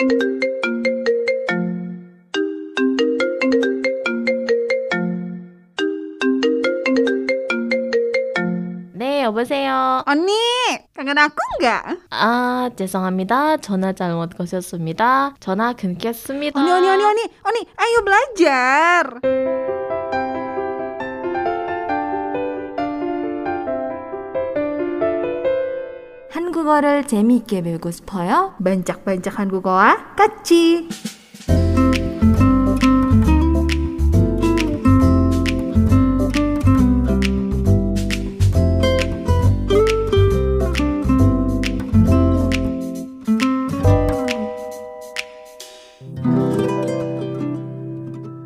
네, 여보세요. Kangen aku nggak? 아, 죄송합니다. 전화 잘못 거셨습니다. 전화 끊겠습니다. Oni, Oni, Oni, Oni, Oni, ayo belajar. 한국어를 재미있게 배우고 싶어요? Bancak-bancak 한국어와 같이.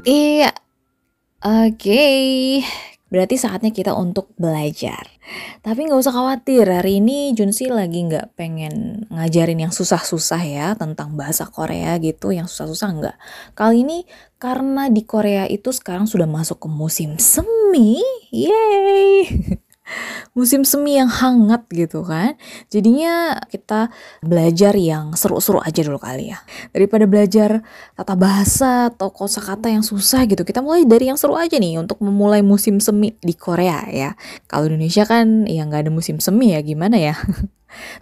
Iya, oke. Berarti saatnya kita untuk belajar. Tapi nggak usah khawatir, hari ini Junsi lagi nggak pengen ngajarin yang susah-susah ya tentang bahasa Korea gitu, yang susah-susah nggak. Kali ini karena di Korea itu sekarang sudah masuk ke musim semi, yeay. musim semi yang hangat gitu kan. Jadinya kita belajar yang seru-seru aja dulu kali ya. Daripada belajar tata bahasa atau kosakata yang susah gitu. Kita mulai dari yang seru aja nih untuk memulai musim semi di Korea ya. Kalau Indonesia kan ya nggak ada musim semi ya gimana ya.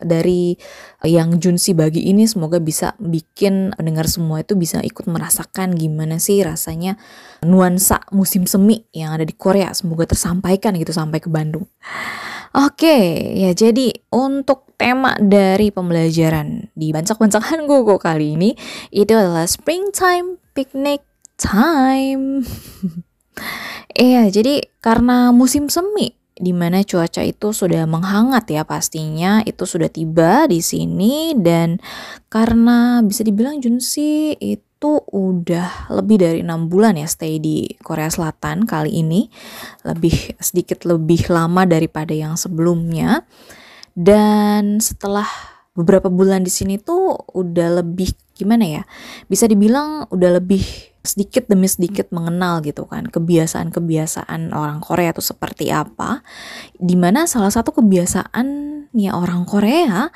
dari yang Junsi bagi ini semoga bisa bikin pendengar semua itu bisa ikut merasakan gimana sih rasanya nuansa musim semi yang ada di Korea semoga tersampaikan gitu sampai ke Bandung. Oke, ya jadi untuk tema dari pembelajaran di bancak-bancakan Gogo kali ini itu adalah springtime picnic time. Iya, jadi karena musim semi di mana cuaca itu sudah menghangat ya pastinya itu sudah tiba di sini dan karena bisa dibilang Junsi itu udah lebih dari enam bulan ya stay di Korea Selatan kali ini. Lebih sedikit lebih lama daripada yang sebelumnya. Dan setelah beberapa bulan di sini tuh udah lebih gimana ya bisa dibilang udah lebih sedikit demi sedikit mengenal gitu kan kebiasaan-kebiasaan orang Korea itu seperti apa. Di mana salah satu kebiasaannya orang Korea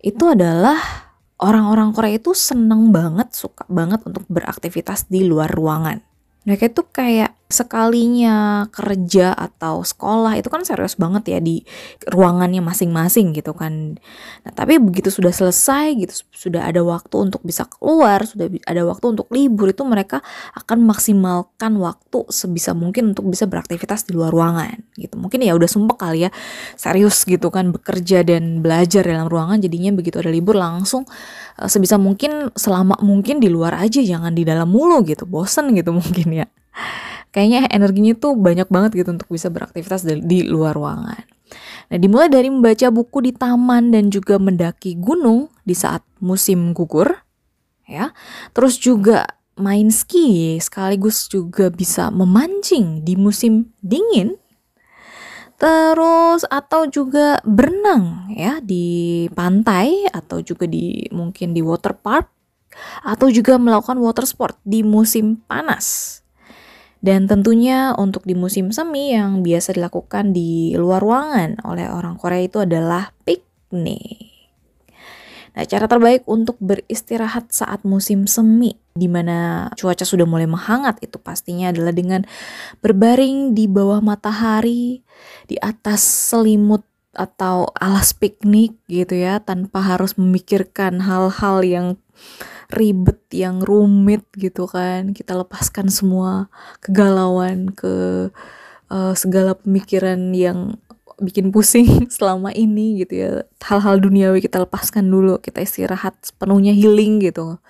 itu adalah orang-orang Korea itu seneng banget suka banget untuk beraktivitas di luar ruangan. Mereka itu kayak sekalinya kerja atau sekolah itu kan serius banget ya di ruangannya masing-masing gitu kan. Nah, tapi begitu sudah selesai gitu, sudah ada waktu untuk bisa keluar, sudah ada waktu untuk libur itu mereka akan maksimalkan waktu sebisa mungkin untuk bisa beraktivitas di luar ruangan gitu. Mungkin ya udah sumpah kali ya serius gitu kan bekerja dan belajar dalam ruangan jadinya begitu ada libur langsung uh, sebisa mungkin selama mungkin di luar aja jangan di dalam mulu gitu. Bosen gitu mungkin ya kayaknya energinya tuh banyak banget gitu untuk bisa beraktivitas di luar ruangan. Nah, dimulai dari membaca buku di taman dan juga mendaki gunung di saat musim gugur, ya. Terus juga main ski sekaligus juga bisa memancing di musim dingin. Terus atau juga berenang ya di pantai atau juga di mungkin di water park atau juga melakukan water sport di musim panas. Dan tentunya untuk di musim semi yang biasa dilakukan di luar ruangan oleh orang Korea itu adalah piknik. Nah, cara terbaik untuk beristirahat saat musim semi di mana cuaca sudah mulai menghangat itu pastinya adalah dengan berbaring di bawah matahari, di atas selimut atau alas piknik gitu ya tanpa harus memikirkan hal-hal yang ribet yang rumit gitu kan. Kita lepaskan semua kegalauan ke uh, segala pemikiran yang bikin pusing selama ini gitu ya. Hal-hal duniawi kita lepaskan dulu kita istirahat sepenuhnya healing gitu.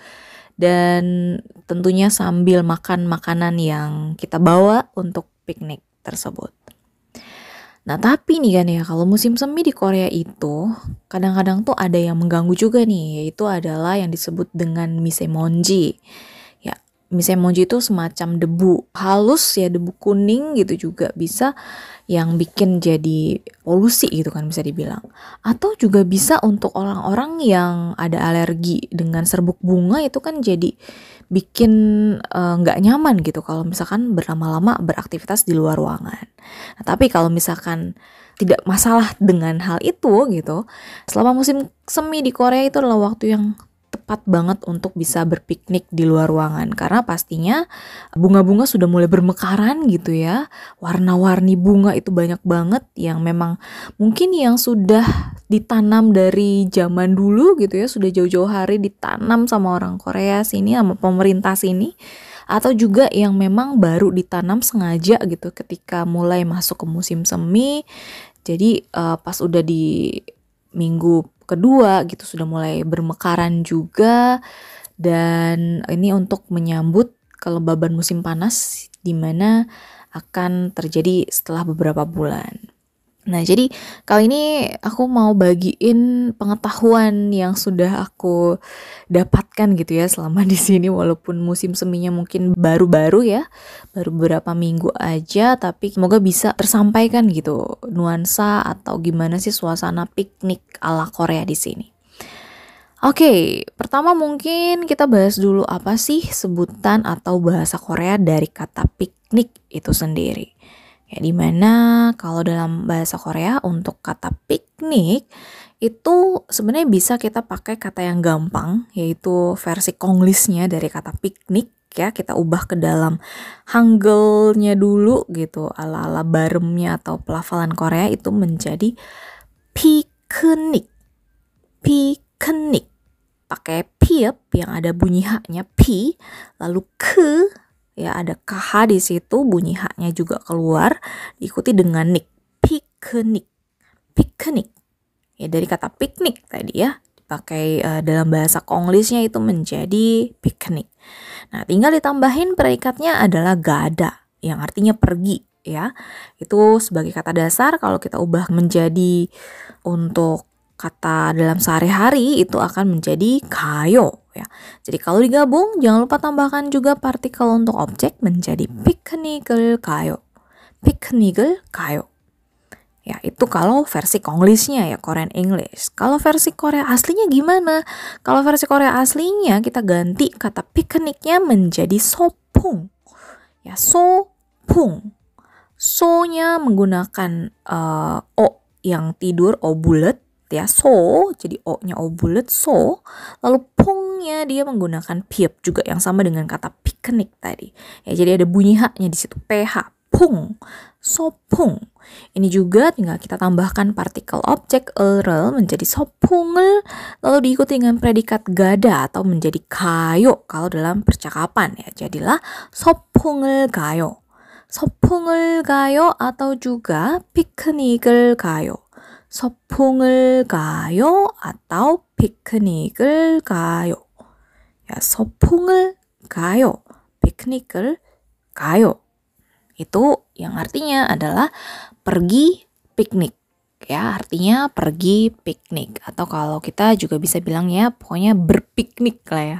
Dan tentunya sambil makan makanan yang kita bawa untuk piknik tersebut Nah tapi nih kan ya kalau musim semi di Korea itu kadang-kadang tuh ada yang mengganggu juga nih yaitu adalah yang disebut dengan misemonji. Ya misemonji itu semacam debu halus ya debu kuning gitu juga bisa yang bikin jadi polusi gitu kan bisa dibilang. Atau juga bisa untuk orang-orang yang ada alergi dengan serbuk bunga itu kan jadi bikin eh, nggak uh, nyaman gitu kalau misalkan berlama-lama beraktivitas di luar ruangan. Nah, tapi kalau misalkan tidak masalah dengan hal itu gitu, selama musim semi di Korea itu adalah waktu yang tepat banget untuk bisa berpiknik di luar ruangan karena pastinya bunga-bunga sudah mulai bermekaran gitu ya. Warna-warni bunga itu banyak banget yang memang mungkin yang sudah ditanam dari zaman dulu gitu ya, sudah jauh-jauh hari ditanam sama orang Korea sini sama pemerintah sini atau juga yang memang baru ditanam sengaja gitu ketika mulai masuk ke musim semi. Jadi uh, pas udah di minggu kedua gitu sudah mulai bermekaran juga dan ini untuk menyambut kelembaban musim panas di mana akan terjadi setelah beberapa bulan. Nah, jadi kali ini aku mau bagiin pengetahuan yang sudah aku dapatkan gitu ya selama di sini walaupun musim seminya mungkin baru-baru ya, baru beberapa minggu aja tapi semoga bisa tersampaikan gitu nuansa atau gimana sih suasana piknik ala Korea di sini. Oke, pertama mungkin kita bahas dulu apa sih sebutan atau bahasa Korea dari kata piknik itu sendiri. Ya, di mana kalau dalam bahasa Korea untuk kata piknik itu sebenarnya bisa kita pakai kata yang gampang yaitu versi Konglisnya dari kata piknik ya. Kita ubah ke dalam Hangulnya dulu gitu ala-ala baremnya atau pelafalan Korea itu menjadi piknik. Piknik. Pakai piep yang ada bunyi haknya pi lalu ke ya ada kh di situ bunyi haknya juga keluar diikuti dengan nik piknik piknik ya dari kata piknik tadi ya dipakai uh, dalam bahasa Konglisnya itu menjadi piknik nah tinggal ditambahin perikatnya adalah gada yang artinya pergi ya. Itu sebagai kata dasar kalau kita ubah menjadi untuk kata dalam sehari-hari itu akan menjadi kayo ya. Jadi kalau digabung jangan lupa tambahkan juga partikel untuk objek menjadi piknik을 kayo. piknik을 kayo. Ya, itu kalau versi Konglishnya ya, Korean English. Kalau versi Korea aslinya gimana? Kalau versi Korea aslinya kita ganti kata pikniknya menjadi sopung. Ya, sopung. So-nya menggunakan uh, O yang tidur, O bulat ya. So jadi o nya o bulat so lalu pungnya dia menggunakan piep juga yang sama dengan kata piknik tadi. Ya jadi ada bunyi h nya di situ. Ph pung. Sopung ini juga tinggal kita tambahkan partikel objek erel menjadi sopungel lalu diikuti dengan predikat gada atau menjadi kayo kalau dalam percakapan ya. Jadilah sopungel kayo. Sopungel kayo atau juga piknikel kayo. 서풍을 가요 atau 피크닉을 가요. Ya, 서풍을 가요. 피크닉을 가요. Itu yang artinya adalah pergi piknik. Ya, artinya pergi piknik atau kalau kita juga bisa bilang ya pokoknya berpiknik lah ya.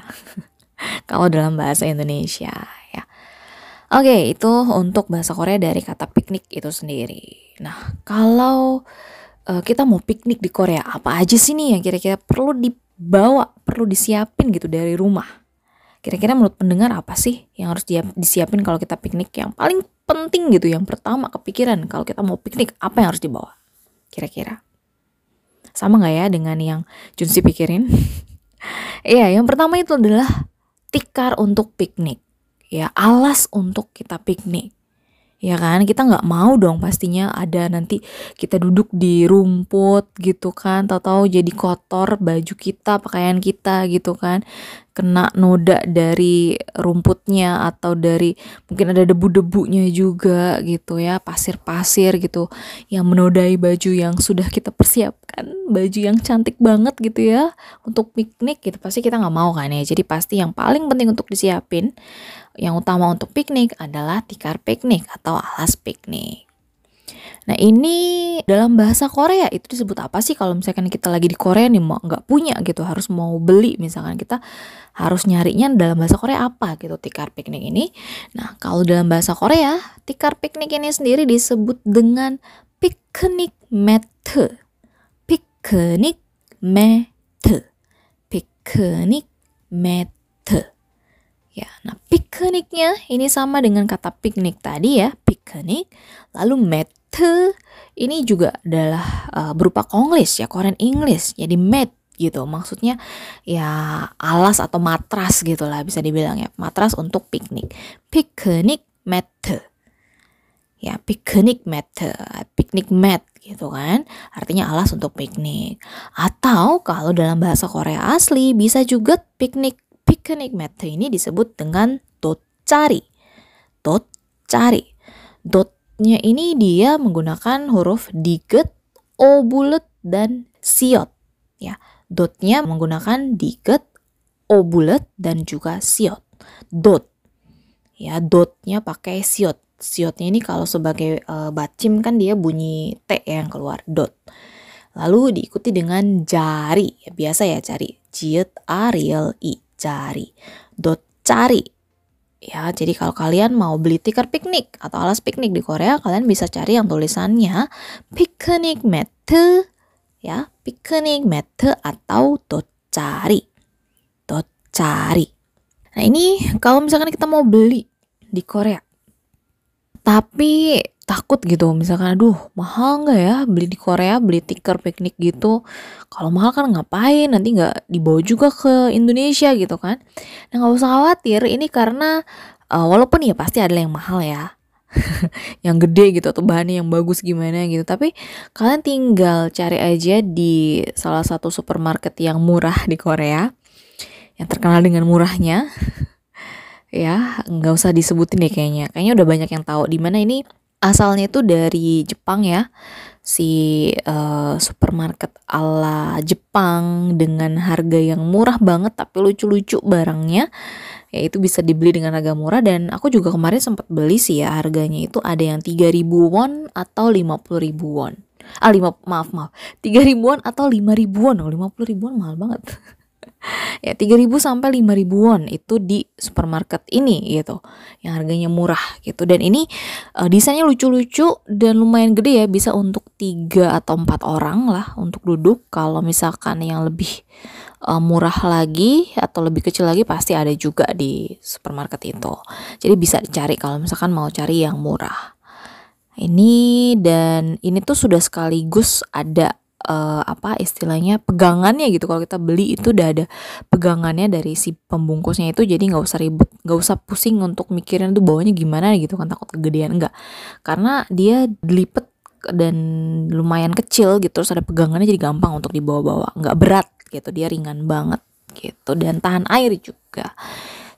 kalau dalam bahasa Indonesia ya. Oke, itu untuk bahasa Korea dari kata piknik itu sendiri. Nah, kalau uh, kita mau piknik di Korea apa aja sih nih yang kira-kira perlu dibawa perlu disiapin gitu dari rumah? Kira-kira menurut pendengar apa sih yang harus disiapin kalau kita piknik? Yang paling penting gitu yang pertama kepikiran kalau kita mau piknik apa yang harus dibawa? Kira-kira. Sama nggak ya dengan yang Junsi pikirin? Iya yang pertama itu adalah tikar untuk piknik. Ya alas untuk kita piknik ya kan? Kita nggak mau dong pastinya ada nanti kita duduk di rumput gitu kan tahu-tahu jadi kotor baju kita pakaian kita gitu kan. Kena noda dari rumputnya atau dari mungkin ada debu-debunya juga gitu ya pasir-pasir gitu yang menodai baju yang sudah kita persiapkan baju yang cantik banget gitu ya untuk piknik gitu pasti kita nggak mau kan ya jadi pasti yang paling penting untuk disiapin yang utama untuk piknik adalah tikar piknik atau alas piknik. Nah ini dalam bahasa Korea itu disebut apa sih kalau misalkan kita lagi di Korea nih mau nggak punya gitu harus mau beli misalkan kita harus nyarinya dalam bahasa Korea apa gitu tikar piknik ini. Nah kalau dalam bahasa Korea tikar piknik ini sendiri disebut dengan piknik piknik mat, piknik mat. Ya, nah pikniknya ini sama dengan kata piknik tadi ya, piknik. Lalu mat ini juga adalah uh, berupa Konglish ya, Korean English. Jadi mat gitu. Maksudnya ya alas atau matras gitu lah bisa dibilang ya. Matras untuk piknik. Picnic mat. Ya, picnic mat, picnic mat gitu kan. Artinya alas untuk piknik. Atau kalau dalam bahasa Korea asli bisa juga piknik picnic mat ini disebut dengan dotcari. Dotcari. Dotnya ini dia menggunakan huruf diget, o bulat dan siot. Ya, dotnya menggunakan diget, o bulat dan juga siot. Dot. Ya, dotnya pakai siot. Siotnya ini kalau sebagai uh, bacim kan dia bunyi T ya yang keluar dot. Lalu diikuti dengan jari. Biasa ya cari. Jiet Ariel I jari. Dot cari. Ya, jadi kalau kalian mau beli tikar piknik atau alas piknik di Korea, kalian bisa cari yang tulisannya picnic mat ya, picnic mat atau dot cari. Dot cari. Nah, ini kalau misalkan kita mau beli di Korea tapi takut gitu misalkan aduh mahal nggak ya beli di Korea beli tikar piknik gitu? Kalau mahal kan ngapain? Nanti nggak dibawa juga ke Indonesia gitu kan? Nah nggak usah khawatir ini karena uh, walaupun ya pasti ada yang mahal ya yang gede gitu atau bahannya yang bagus gimana gitu tapi kalian tinggal cari aja di salah satu supermarket yang murah di Korea yang terkenal dengan murahnya ya nggak usah disebutin deh kayaknya. Kayaknya udah banyak yang tahu. Di mana ini asalnya itu dari Jepang ya. Si uh, supermarket ala Jepang dengan harga yang murah banget tapi lucu-lucu barangnya. Ya itu bisa dibeli dengan harga murah. Dan aku juga kemarin sempat beli sih ya harganya itu ada yang 3000 won atau 50000 won. Ah lima maaf maaf. 3000 won atau 5000 won. Oh 50000 won mahal banget ya 3000 sampai 5000 won itu di supermarket ini gitu. Yang harganya murah gitu. Dan ini uh, desainnya lucu-lucu dan lumayan gede ya bisa untuk tiga atau empat orang lah untuk duduk. Kalau misalkan yang lebih uh, murah lagi atau lebih kecil lagi pasti ada juga di supermarket itu. Jadi bisa dicari kalau misalkan mau cari yang murah. Ini dan ini tuh sudah sekaligus ada uh, apa istilahnya pegangannya gitu. Kalau kita beli itu udah ada pegangannya dari si pembungkusnya itu jadi nggak usah ribet nggak usah pusing untuk mikirin tuh bawahnya gimana? gitu kan takut kegedean. Enggak karena dia dilipet dan lumayan kecil gitu terus ada pegangannya jadi gampang untuk dibawa-bawa. Nggak berat gitu dia ringan banget gitu dan tahan air juga.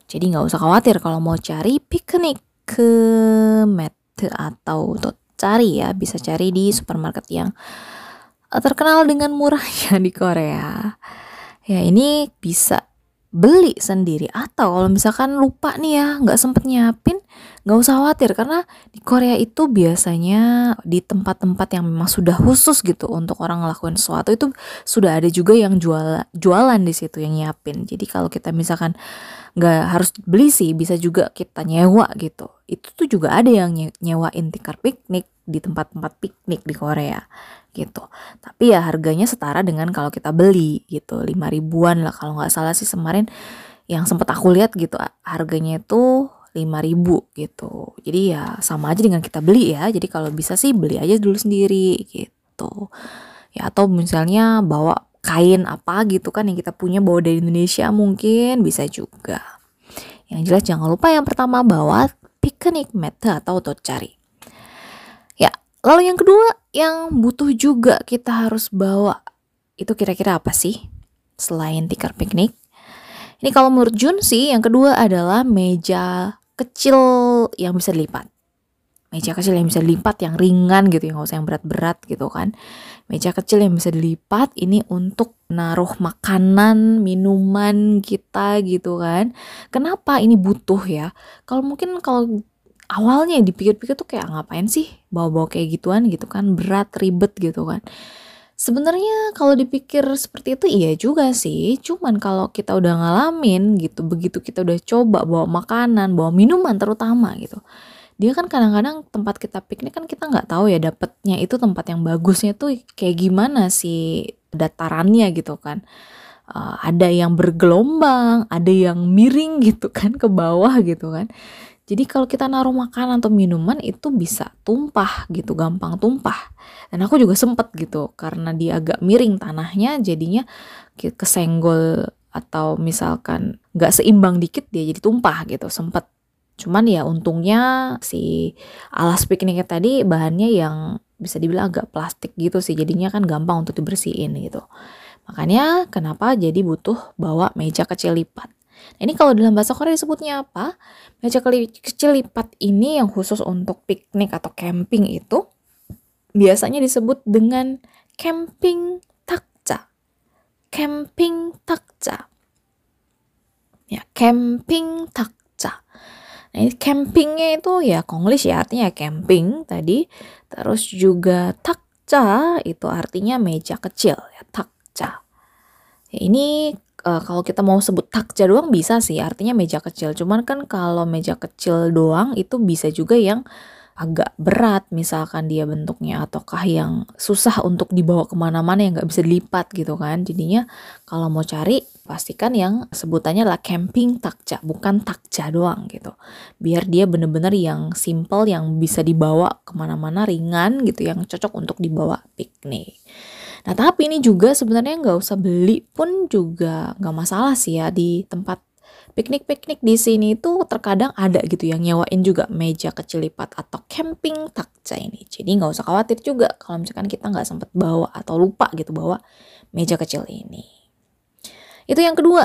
Jadi nggak usah khawatir kalau mau cari piknik ke Mete atau tuh cari ya bisa cari di supermarket yang terkenal dengan murahnya di Korea. Ya ini bisa beli sendiri. Atau kalau misalkan lupa nih ya nggak sempet nyiapin nggak usah khawatir. Karena di Korea itu biasanya di tempat-tempat yang memang sudah khusus gitu untuk orang ngelakuin sesuatu itu sudah ada juga yang jual jualan di situ yang nyiapin. Jadi kalau kita misalkan nggak harus beli sih bisa juga kita nyewa gitu. Itu tuh juga ada yang nyewain tikar piknik di tempat-tempat piknik di Korea gitu. Tapi ya harganya setara dengan kalau kita beli gitu, lima ribuan lah kalau nggak salah sih kemarin yang sempet aku lihat gitu harganya itu ribu gitu. Jadi ya sama aja dengan kita beli ya. Jadi kalau bisa sih beli aja dulu sendiri gitu. Ya atau misalnya bawa kain apa gitu kan yang kita punya bawa dari Indonesia mungkin bisa juga. Yang jelas jangan lupa yang pertama bawa picnic mat atau cari. Lalu yang kedua yang butuh juga kita harus bawa itu kira-kira apa sih selain tikar piknik? Ini kalau menurut Jun sih yang kedua adalah meja kecil yang bisa dilipat. Meja kecil yang bisa dilipat yang ringan gitu yang nggak usah yang berat-berat gitu kan. Meja kecil yang bisa dilipat ini untuk naruh makanan, minuman kita gitu kan. Kenapa ini butuh ya? Kalau mungkin kalau awalnya dipikir-pikir tuh kayak ngapain sih bawa-bawa kayak gituan gitu kan? Berat ribet gitu kan. Sebenarnya kalau dipikir seperti itu iya juga sih. Cuman kalau kita udah ngalamin gitu begitu kita udah coba bawa makanan bawa minuman terutama gitu dia kan kadang-kadang tempat kita piknik kan kita nggak tahu ya dapetnya itu tempat yang bagusnya tuh kayak gimana sih datarannya gitu kan. Uh, ada yang bergelombang ada yang miring gitu kan ke bawah gitu kan Jadi kalau kita naruh makanan atau minuman itu bisa tumpah gitu, gampang tumpah. Dan aku juga sempet gitu, karena dia agak miring tanahnya, jadinya ke- kesenggol atau misalkan nggak seimbang dikit dia jadi tumpah gitu, sempet. Cuman ya untungnya si alas pikniknya tadi bahannya yang bisa dibilang agak plastik gitu sih, jadinya kan gampang untuk dibersihin gitu. Makanya kenapa jadi butuh bawa meja kecil lipat. Nah, ini kalau dalam bahasa Korea disebutnya apa? Meja kecil lipat ini yang khusus untuk piknik atau camping itu biasanya disebut dengan camping takja. Camping takja. Ya, camping takja. Nah, ini campingnya itu ya Konglish ya artinya camping tadi. Terus juga takja itu artinya meja kecil ya takja. Ya, ini eh, kalau kita mau sebut takja doang bisa sih artinya meja kecil. Cuman kan kalau meja kecil doang itu bisa juga yang agak berat misalkan dia bentuknya ataukah yang susah untuk dibawa ke mana-mana yang nggak bisa dilipat gitu kan. Jadinya kalau mau cari pastikan yang sebutannya lah camping takja bukan takja doang gitu. Biar dia bener-bener yang simple yang bisa dibawa ke mana-mana ringan gitu yang cocok untuk dibawa piknik. Nah tapi ini juga sebenarnya nggak usah beli pun juga nggak masalah sih ya di tempat piknik-piknik di sini itu terkadang ada gitu yang nyewain juga meja kecil lipat atau camping takja ini. Jadi nggak usah khawatir juga kalau misalkan kita nggak sempet bawa atau lupa gitu bawa meja kecil ini. Itu yang kedua.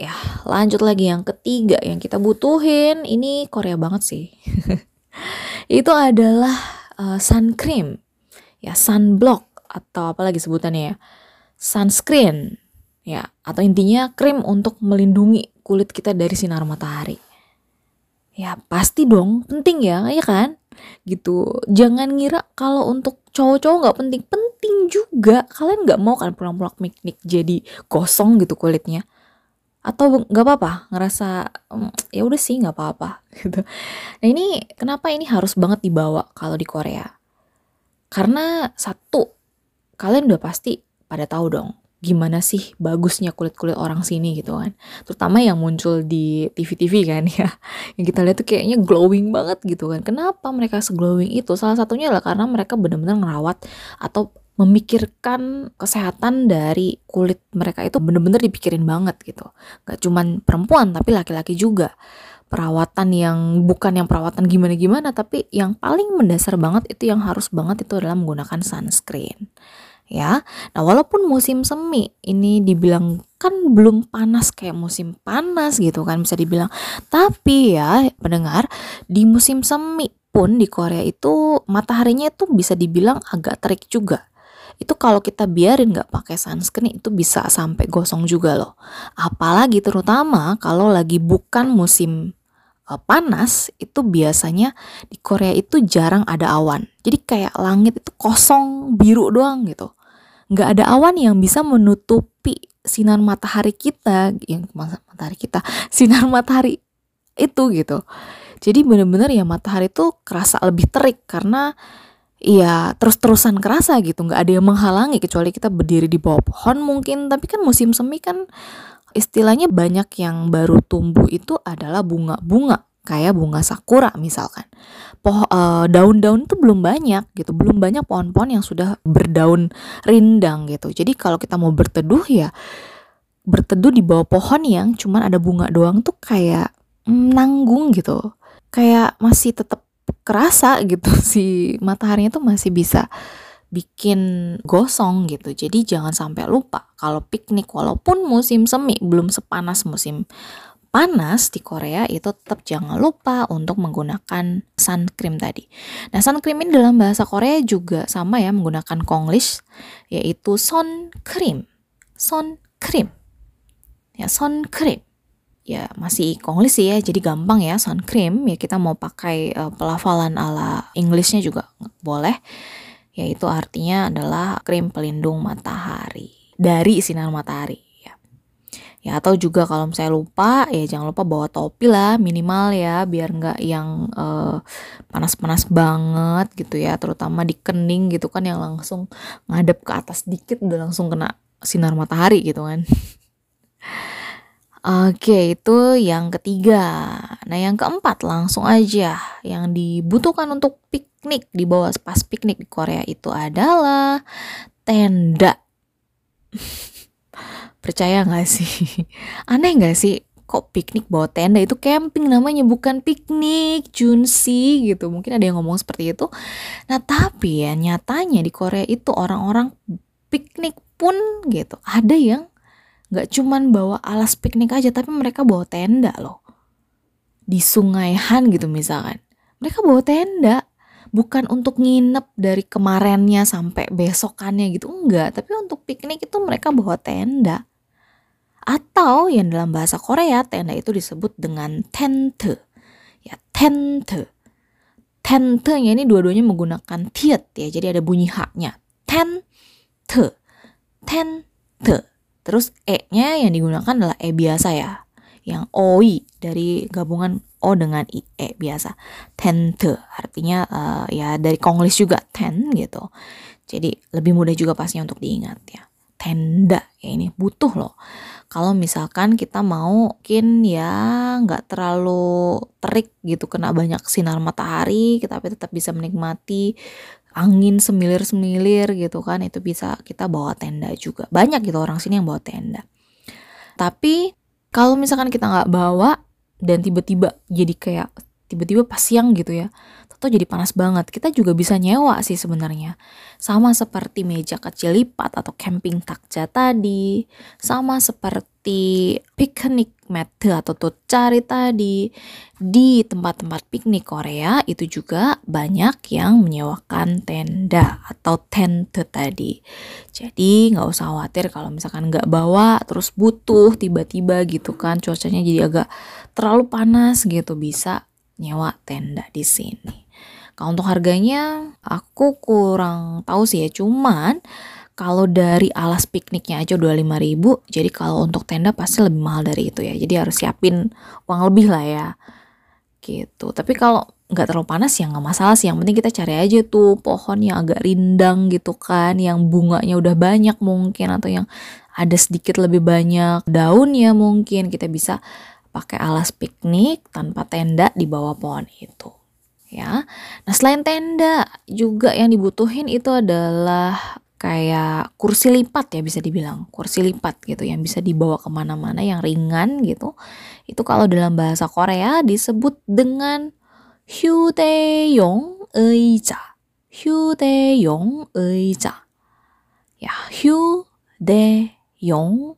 Ya lanjut lagi yang ketiga yang kita butuhin ini Korea banget sih. itu adalah uh, sun cream ya sunblock atau apa lagi sebutannya ya sunscreen ya atau intinya krim untuk melindungi kulit kita dari sinar matahari. Ya pasti dong penting ya ya kan? Gitu. Jangan ngira kalau untuk cowok-cowok nggak penting. Penting juga. Kalian nggak mau kan pulang-pulang piknik jadi gosong gitu kulitnya? Atau nggak apa-apa ngerasa "Mm, ya udah sih nggak apa-apa gitu. Nah ini kenapa ini harus banget dibawa kalau di Korea? Karena satu kalian udah pasti pada tahu dong gimana sih bagusnya kulit-kulit orang sini gitu kan. Terutama yang muncul di TV-TV kan ya. Yang kita lihat tuh kayaknya glowing banget gitu kan. Kenapa mereka seglowing itu? Salah satunya adalah karena mereka benar-benar ngerawat atau memikirkan kesehatan dari kulit mereka itu bener-bener dipikirin banget gitu. Gak cuman perempuan tapi laki-laki juga. Perawatan yang bukan yang perawatan gimana-gimana tapi yang paling mendasar banget itu yang harus banget itu adalah menggunakan sunscreen ya. Nah, walaupun musim semi ini dibilang kan belum panas kayak musim panas gitu kan bisa dibilang. Tapi ya, pendengar, di musim semi pun di Korea itu mataharinya itu bisa dibilang agak terik juga. Itu kalau kita biarin nggak pakai sunscreen itu bisa sampai gosong juga loh. Apalagi terutama kalau lagi bukan musim uh, panas itu biasanya di Korea itu jarang ada awan. Jadi kayak langit itu kosong biru doang gitu nggak ada awan yang bisa menutupi sinar matahari kita yang matahari kita sinar matahari itu gitu. Jadi bener-bener ya matahari itu kerasa lebih terik karena ya terus-terusan kerasa gitu nggak ada yang menghalangi kecuali kita berdiri di bawah pohon mungkin. Tapi kan musim semi kan istilahnya banyak yang baru tumbuh itu adalah bunga-bunga kayak bunga sakura misalkan. Poh uh, daun-daun itu belum banyak gitu, belum banyak pohon-pohon yang sudah berdaun rindang gitu. Jadi kalau kita mau berteduh ya berteduh di bawah pohon yang cuman ada bunga doang tuh kayak mm, nanggung gitu. Kayak masih tetap kerasa gitu si mataharinya tuh masih bisa bikin gosong gitu. Jadi jangan sampai lupa kalau piknik walaupun musim semi belum sepanas musim panas di Korea itu tetap jangan lupa untuk menggunakan sun cream tadi. Nah, sun cream ini dalam bahasa Korea juga sama ya menggunakan Konglish yaitu sun cream. Sun cream. Ya, sun cream. Ya, masih Konglish sih ya, jadi gampang ya sun cream. Ya kita mau pakai uh, pelafalan ala Englishnya juga boleh. Yaitu artinya adalah krim pelindung matahari dari sinar matahari ya atau juga kalau saya lupa ya jangan lupa bawa topi lah minimal ya biar nggak yang panas panas-panas banget gitu ya terutama di kening gitu kan yang langsung ngadep ke atas dikit udah langsung kena sinar matahari gitu kan Oke, itu yang ketiga. Nah, yang keempat langsung aja yang dibutuhkan untuk piknik di bawah pas piknik di Korea itu adalah tenda. Percaya nggak sih? Aneh nggak sih? Kok piknik bawa tenda itu camping namanya bukan piknik, Junsi gitu. Mungkin ada yang ngomong seperti itu. Nah, tapi ya nyatanya di Korea itu orang-orang piknik pun gitu. Ada yang nggak cuman bawa alas piknik aja tapi mereka bawa tenda loh di Sungai Han gitu misalkan mereka bawa tenda bukan untuk nginep dari kemarinnya sampai besokannya gitu enggak tapi untuk piknik itu mereka bawa tenda atau yang dalam bahasa Korea tenda itu disebut dengan tente ya tente tentenya ini dua-duanya menggunakan tiet ya jadi ada bunyi haknya tente tente Terus E-nya yang digunakan adalah E biasa ya. Yang OI dari gabungan O dengan I, E biasa. Tente artinya uh, ya dari Konglish juga ten gitu. Jadi lebih mudah juga pastinya untuk diingat ya. Tenda ya ini butuh loh. Kalau misalkan kita mau mungkin ya nggak terlalu terik gitu kena banyak sinar matahari, tapi tetap bisa menikmati angin semilir-semilir gitu kan itu bisa kita bawa tenda juga. Banyak gitu orang sini yang bawa tenda. Tapi kalau misalkan kita nggak bawa dan tiba-tiba jadi kayak tiba-tiba pas siang gitu ya atau jadi panas banget kita juga bisa nyewa sih sebenarnya. Sama seperti meja kecil lipat atau camping takja tadi sama seperti picnic mat atau cari tadi. Di tempat-tempat piknik Korea itu juga banyak yang menyewakan tenda atau tente tadi. Jadi nggak usah khawatir kalau misalkan nggak bawa terus butuh tiba-tiba gitu kan cuacanya jadi agak terlalu panas gitu bisa nyewa tenda di sini. Kalau untuk harganya aku kurang tahu sih ya, cuman kalau dari alas pikniknya aja udah 5000 jadi kalau untuk tenda pasti lebih mahal dari itu ya. Jadi harus siapin uang lebih lah ya. Gitu. Tapi kalau nggak terlalu panas ya nggak masalah sih. Yang penting kita cari aja tuh pohon yang agak rindang gitu kan, yang bunganya udah banyak mungkin atau yang ada sedikit lebih banyak daunnya mungkin kita bisa pakai alas piknik tanpa tenda di bawah pohon itu ya. Nah selain tenda juga yang dibutuhin itu adalah kayak kursi lipat ya bisa dibilang kursi lipat gitu yang bisa dibawa kemana-mana yang ringan gitu itu kalau dalam bahasa Korea disebut dengan 휴대용 의자 휴대용 의자 ya 휴대용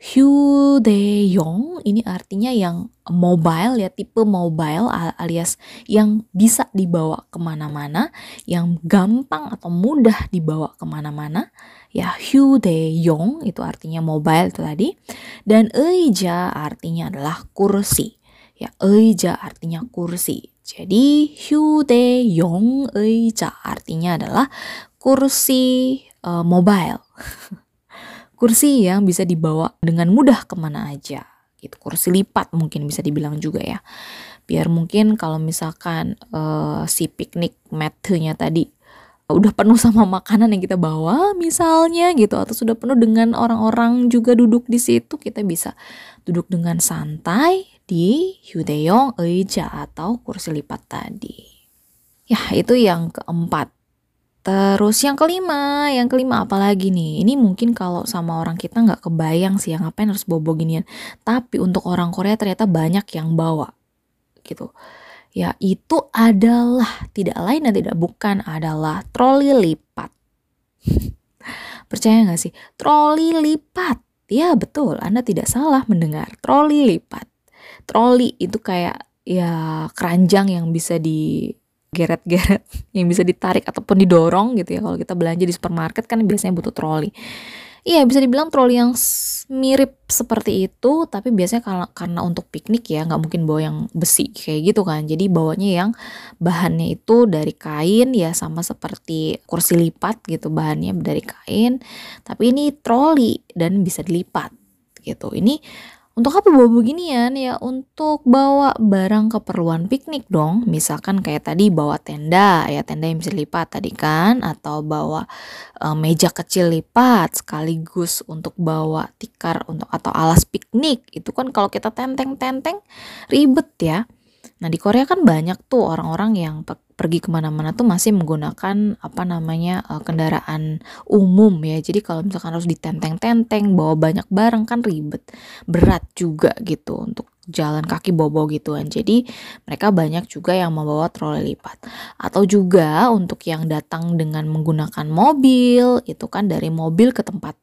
Hyudeyong. Ini artinya yang mobile ya tipe mobile alias yang bisa dibawa ke mana-mana yang gampang atau mudah dibawa ke mana-mana. Ya Hyudeyong itu artinya mobile itu tadi. Dan eija artinya adalah kursi. Ya eija artinya kursi. Jadi Hyudeyong eija artinya adalah kursi uh, mobile kursi yang bisa dibawa dengan mudah ke mana aja gitu. Kursi lipat mungkin bisa dibilang juga ya. Biar mungkin kalau misalkan uh, si piknik mat-nya tadi udah penuh sama makanan yang kita bawa misalnya gitu atau sudah penuh dengan orang-orang juga duduk di situ kita bisa duduk dengan santai di Hyudeyong Eija atau kursi lipat tadi. Ya itu yang keempat Terus yang kelima, yang kelima apa lagi nih? Ini mungkin kalau sama orang kita nggak kebayang sih yang ngapain harus bawa ginian. Tapi untuk orang Korea ternyata banyak yang bawa gitu. Ya itu adalah tidak lain dan tidak bukan adalah troli lipat. Percaya nggak sih? Troli lipat. Ya betul, Anda tidak salah mendengar. Troli lipat. Troli itu kayak ya keranjang yang bisa di geret-geret yang bisa ditarik ataupun didorong gitu ya. Kalau kita belanja di supermarket kan biasanya butuh troli. Iya bisa dibilang troli yang mirip seperti itu tapi biasanya karena, karena untuk piknik ya nggak mungkin bawa yang besi kayak gitu kan. Jadi bawanya yang bahannya itu dari kain ya sama seperti kursi lipat gitu bahannya dari kain. Tapi ini troli dan bisa dilipat gitu. Ini Untuk apa bawa beginian? Ya untuk bawa barang keperluan piknik dong. Misalkan kayak tadi bawa tenda, ya tenda yang bisa lipat tadi kan, atau bawa eh, meja kecil lipat sekaligus untuk bawa tikar untuk atau alas piknik. Itu kan kalau kita tenteng-tenteng ribet ya. Nah di Korea kan banyak tuh orang-orang yang pe- pergi ke mana-mana tuh masih menggunakan apa namanya eh, kendaraan umum ya. Jadi kalau misalkan harus ditenteng-tenteng bawa banyak barang kan ribet, berat juga gitu untuk jalan kaki bobo gituan. Jadi mereka banyak juga yang membawa troli lipat. Atau juga untuk yang datang dengan menggunakan mobil, itu kan dari mobil ke tempat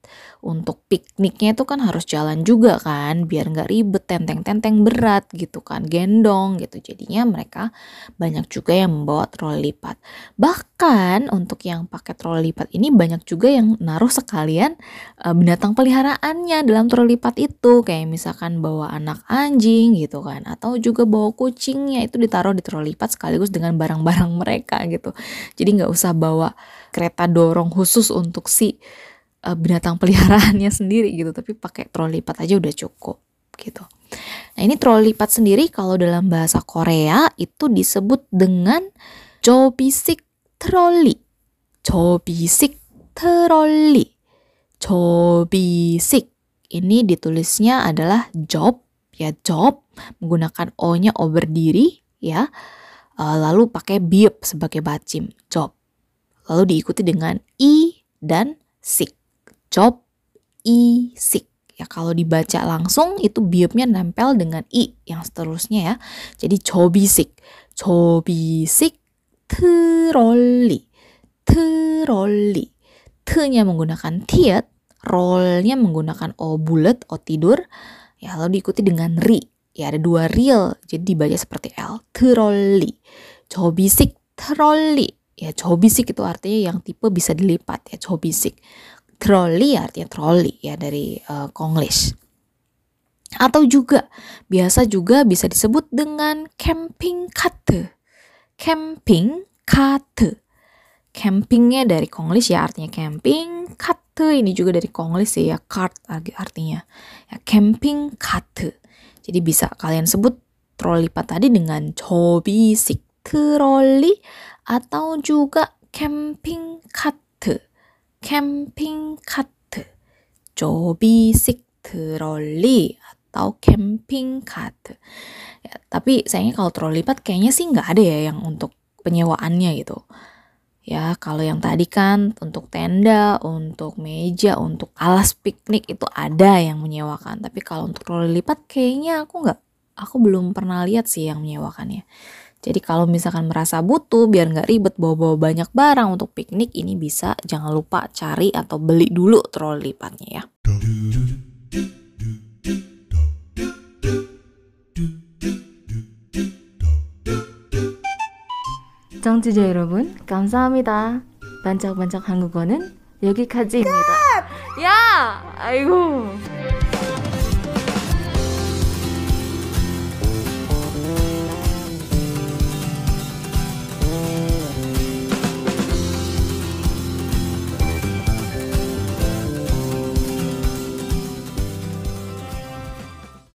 untuk pikniknya itu kan harus jalan juga kan, biar nggak ribet tenteng-tenteng berat gitu kan, gendong gitu. Jadinya mereka banyak juga yang membawa troli lipat. Bahkan untuk yang pakai troli lipat ini banyak juga yang naruh sekalian eh, binatang peliharaannya dalam troli lipat itu, kayak misalkan bawa anak anjing gitu kan, atau juga bawa kucingnya itu ditaruh di troli lipat sekaligus dengan barang-barang mereka gitu. Jadi nggak usah bawa kereta dorong khusus untuk si uh, binatang peliharaannya sendiri gitu tapi pakai troli lipat aja udah cukup gitu. Nah ini troli lipat sendiri kalau dalam bahasa Korea itu disebut dengan jobisik troli. Jobisik troli. Jobisik. Ini ditulisnya adalah job ya job menggunakan o-nya o berdiri ya. Uh, lalu pakai biep sebagai bacim job. Lalu diikuti dengan i dan sik. Job i sik. Ya kalau dibaca langsung itu biopnya nempel dengan i yang seterusnya ya. Jadi jobisik. Jobisik troli. Troli. T-nya menggunakan tiet, roll-nya menggunakan o bulat, o tidur. Ya lalu diikuti dengan ri. Ya ada dua real, jadi dibaca seperti L. Troli. Jobisik troli. Ya jobisik itu artinya yang tipe bisa dilipat ya jobisik. Troli artinya troli ya dari uh, Konglish. Atau juga biasa juga bisa disebut dengan camping cart. Camping cart. Campingnya dari Konglish ya artinya camping, cart ini juga dari Konglish ya cart artinya. Ya camping cart. Jadi bisa kalian sebut troli lipat tadi dengan jobisik troli atau juga camping cart. Camping cart. jobisik troli atau camping cart. Ya, tapi sayangnya kalau troli lipat kayaknya sih nggak ada ya yang untuk penyewaannya gitu. Ya, kalau yang tadi kan untuk tenda, untuk meja, untuk alas piknik itu ada yang menyewakan. Tapi kalau untuk troli lipat kayaknya aku nggak, aku belum pernah lihat sih yang menyewakannya. Jadi kalau misalkan merasa butuh biar nggak ribet bawa-bawa banyak barang untuk piknik ini bisa jangan lupa cari atau beli dulu troli lipatnya ya. 청취자 여러분, 감사합니다. 반짝반짝 한국어는 여기까지입니다. 야! 아이고.